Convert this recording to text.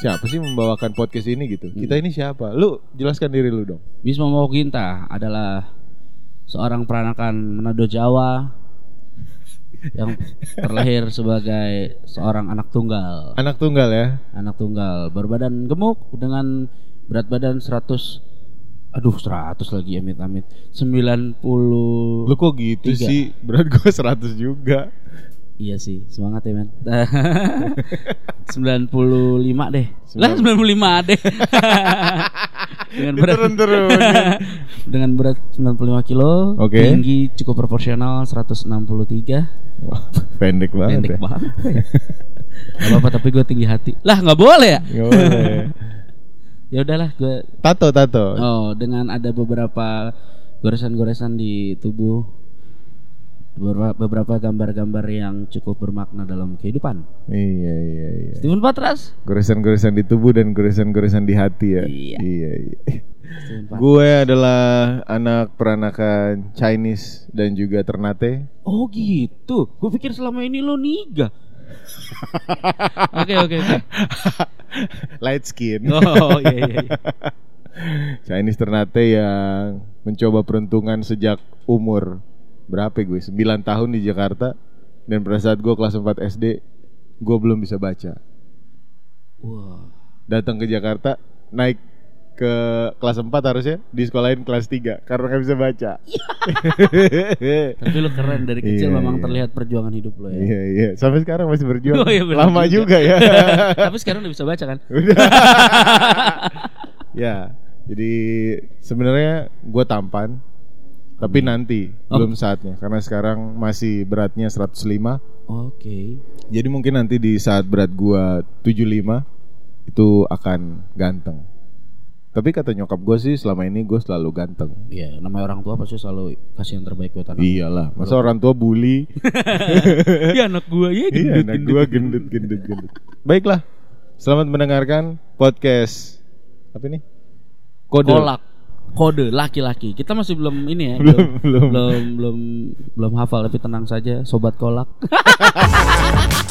siapa sih membawakan podcast ini gitu? Kita ini siapa? Lu jelaskan diri lu dong. Bisma Moginta adalah seorang peranakan Manado Jawa yang terlahir sebagai seorang anak tunggal. Anak tunggal ya. Anak tunggal berbadan gemuk dengan berat badan 100 Aduh 100 lagi amit-amit 90 Lu kok gitu Tiga. sih? Berat gua 100 juga. Iya sih semangat ya men 95 deh Lah 95 deh Dengan berat Turun-turun. Dengan berat 95 kilo Oke. Tinggi cukup proporsional 163 Wah, pendek banget Pendek ya. banget ya. Gak apa-apa tapi gue tinggi hati Lah nggak boleh ya Nggak boleh. Ya udahlah gue Tato, tato. Oh dengan ada beberapa goresan-goresan di tubuh beberapa, beberapa gambar-gambar yang cukup bermakna dalam kehidupan Iya, iya, iya. Steven Patras Goresan-goresan di tubuh dan goresan-goresan di hati ya. Iya. iya. iya. Gue adalah anak peranakan Chinese dan juga Ternate. Oh gitu Gue pikir selama ini lo niga Oke oke oke Light skin. Oh iya iya, iya. Chinese Ternate yang mencoba peruntungan sejak umur berapa gue? 9 tahun di Jakarta dan pada saat gue kelas 4 SD gue belum bisa baca. Wah Datang ke Jakarta naik ke kelas 4 harusnya di sekolahin kelas 3 karena nggak bisa baca. Tapi lo keren dari kecil Iya, memang iya. terlihat perjuangan hidup lo ya Iya iya sampai sekarang masih berjuang. Oh, iya, Lama juga, juga. ya. Tapi sekarang udah bisa baca kan Udah. ya, jadi sebenarnya gue tampan, tapi nanti Oh. belum saatnya karena sekarang masih beratnya 105. Oke Jadi mungkin nanti di saat berat gua 75 itu akan ganteng. Tapi kata nyokap gue sih selama ini gue selalu ganteng. Iya namanya orang tua pasti selalu kasih yang terbaik buat anak Iyalah, masa orang tua bully? Iya anak gue ya iya, anak gue gendut, gendut, gendut. Baiklah, selamat mendengarkan podcast apa ini? Kode. Kolak Kode laki-laki Kita masih belum ini ya Belum, belum. belum belum belum hafal tapi tenang saja sobat kolak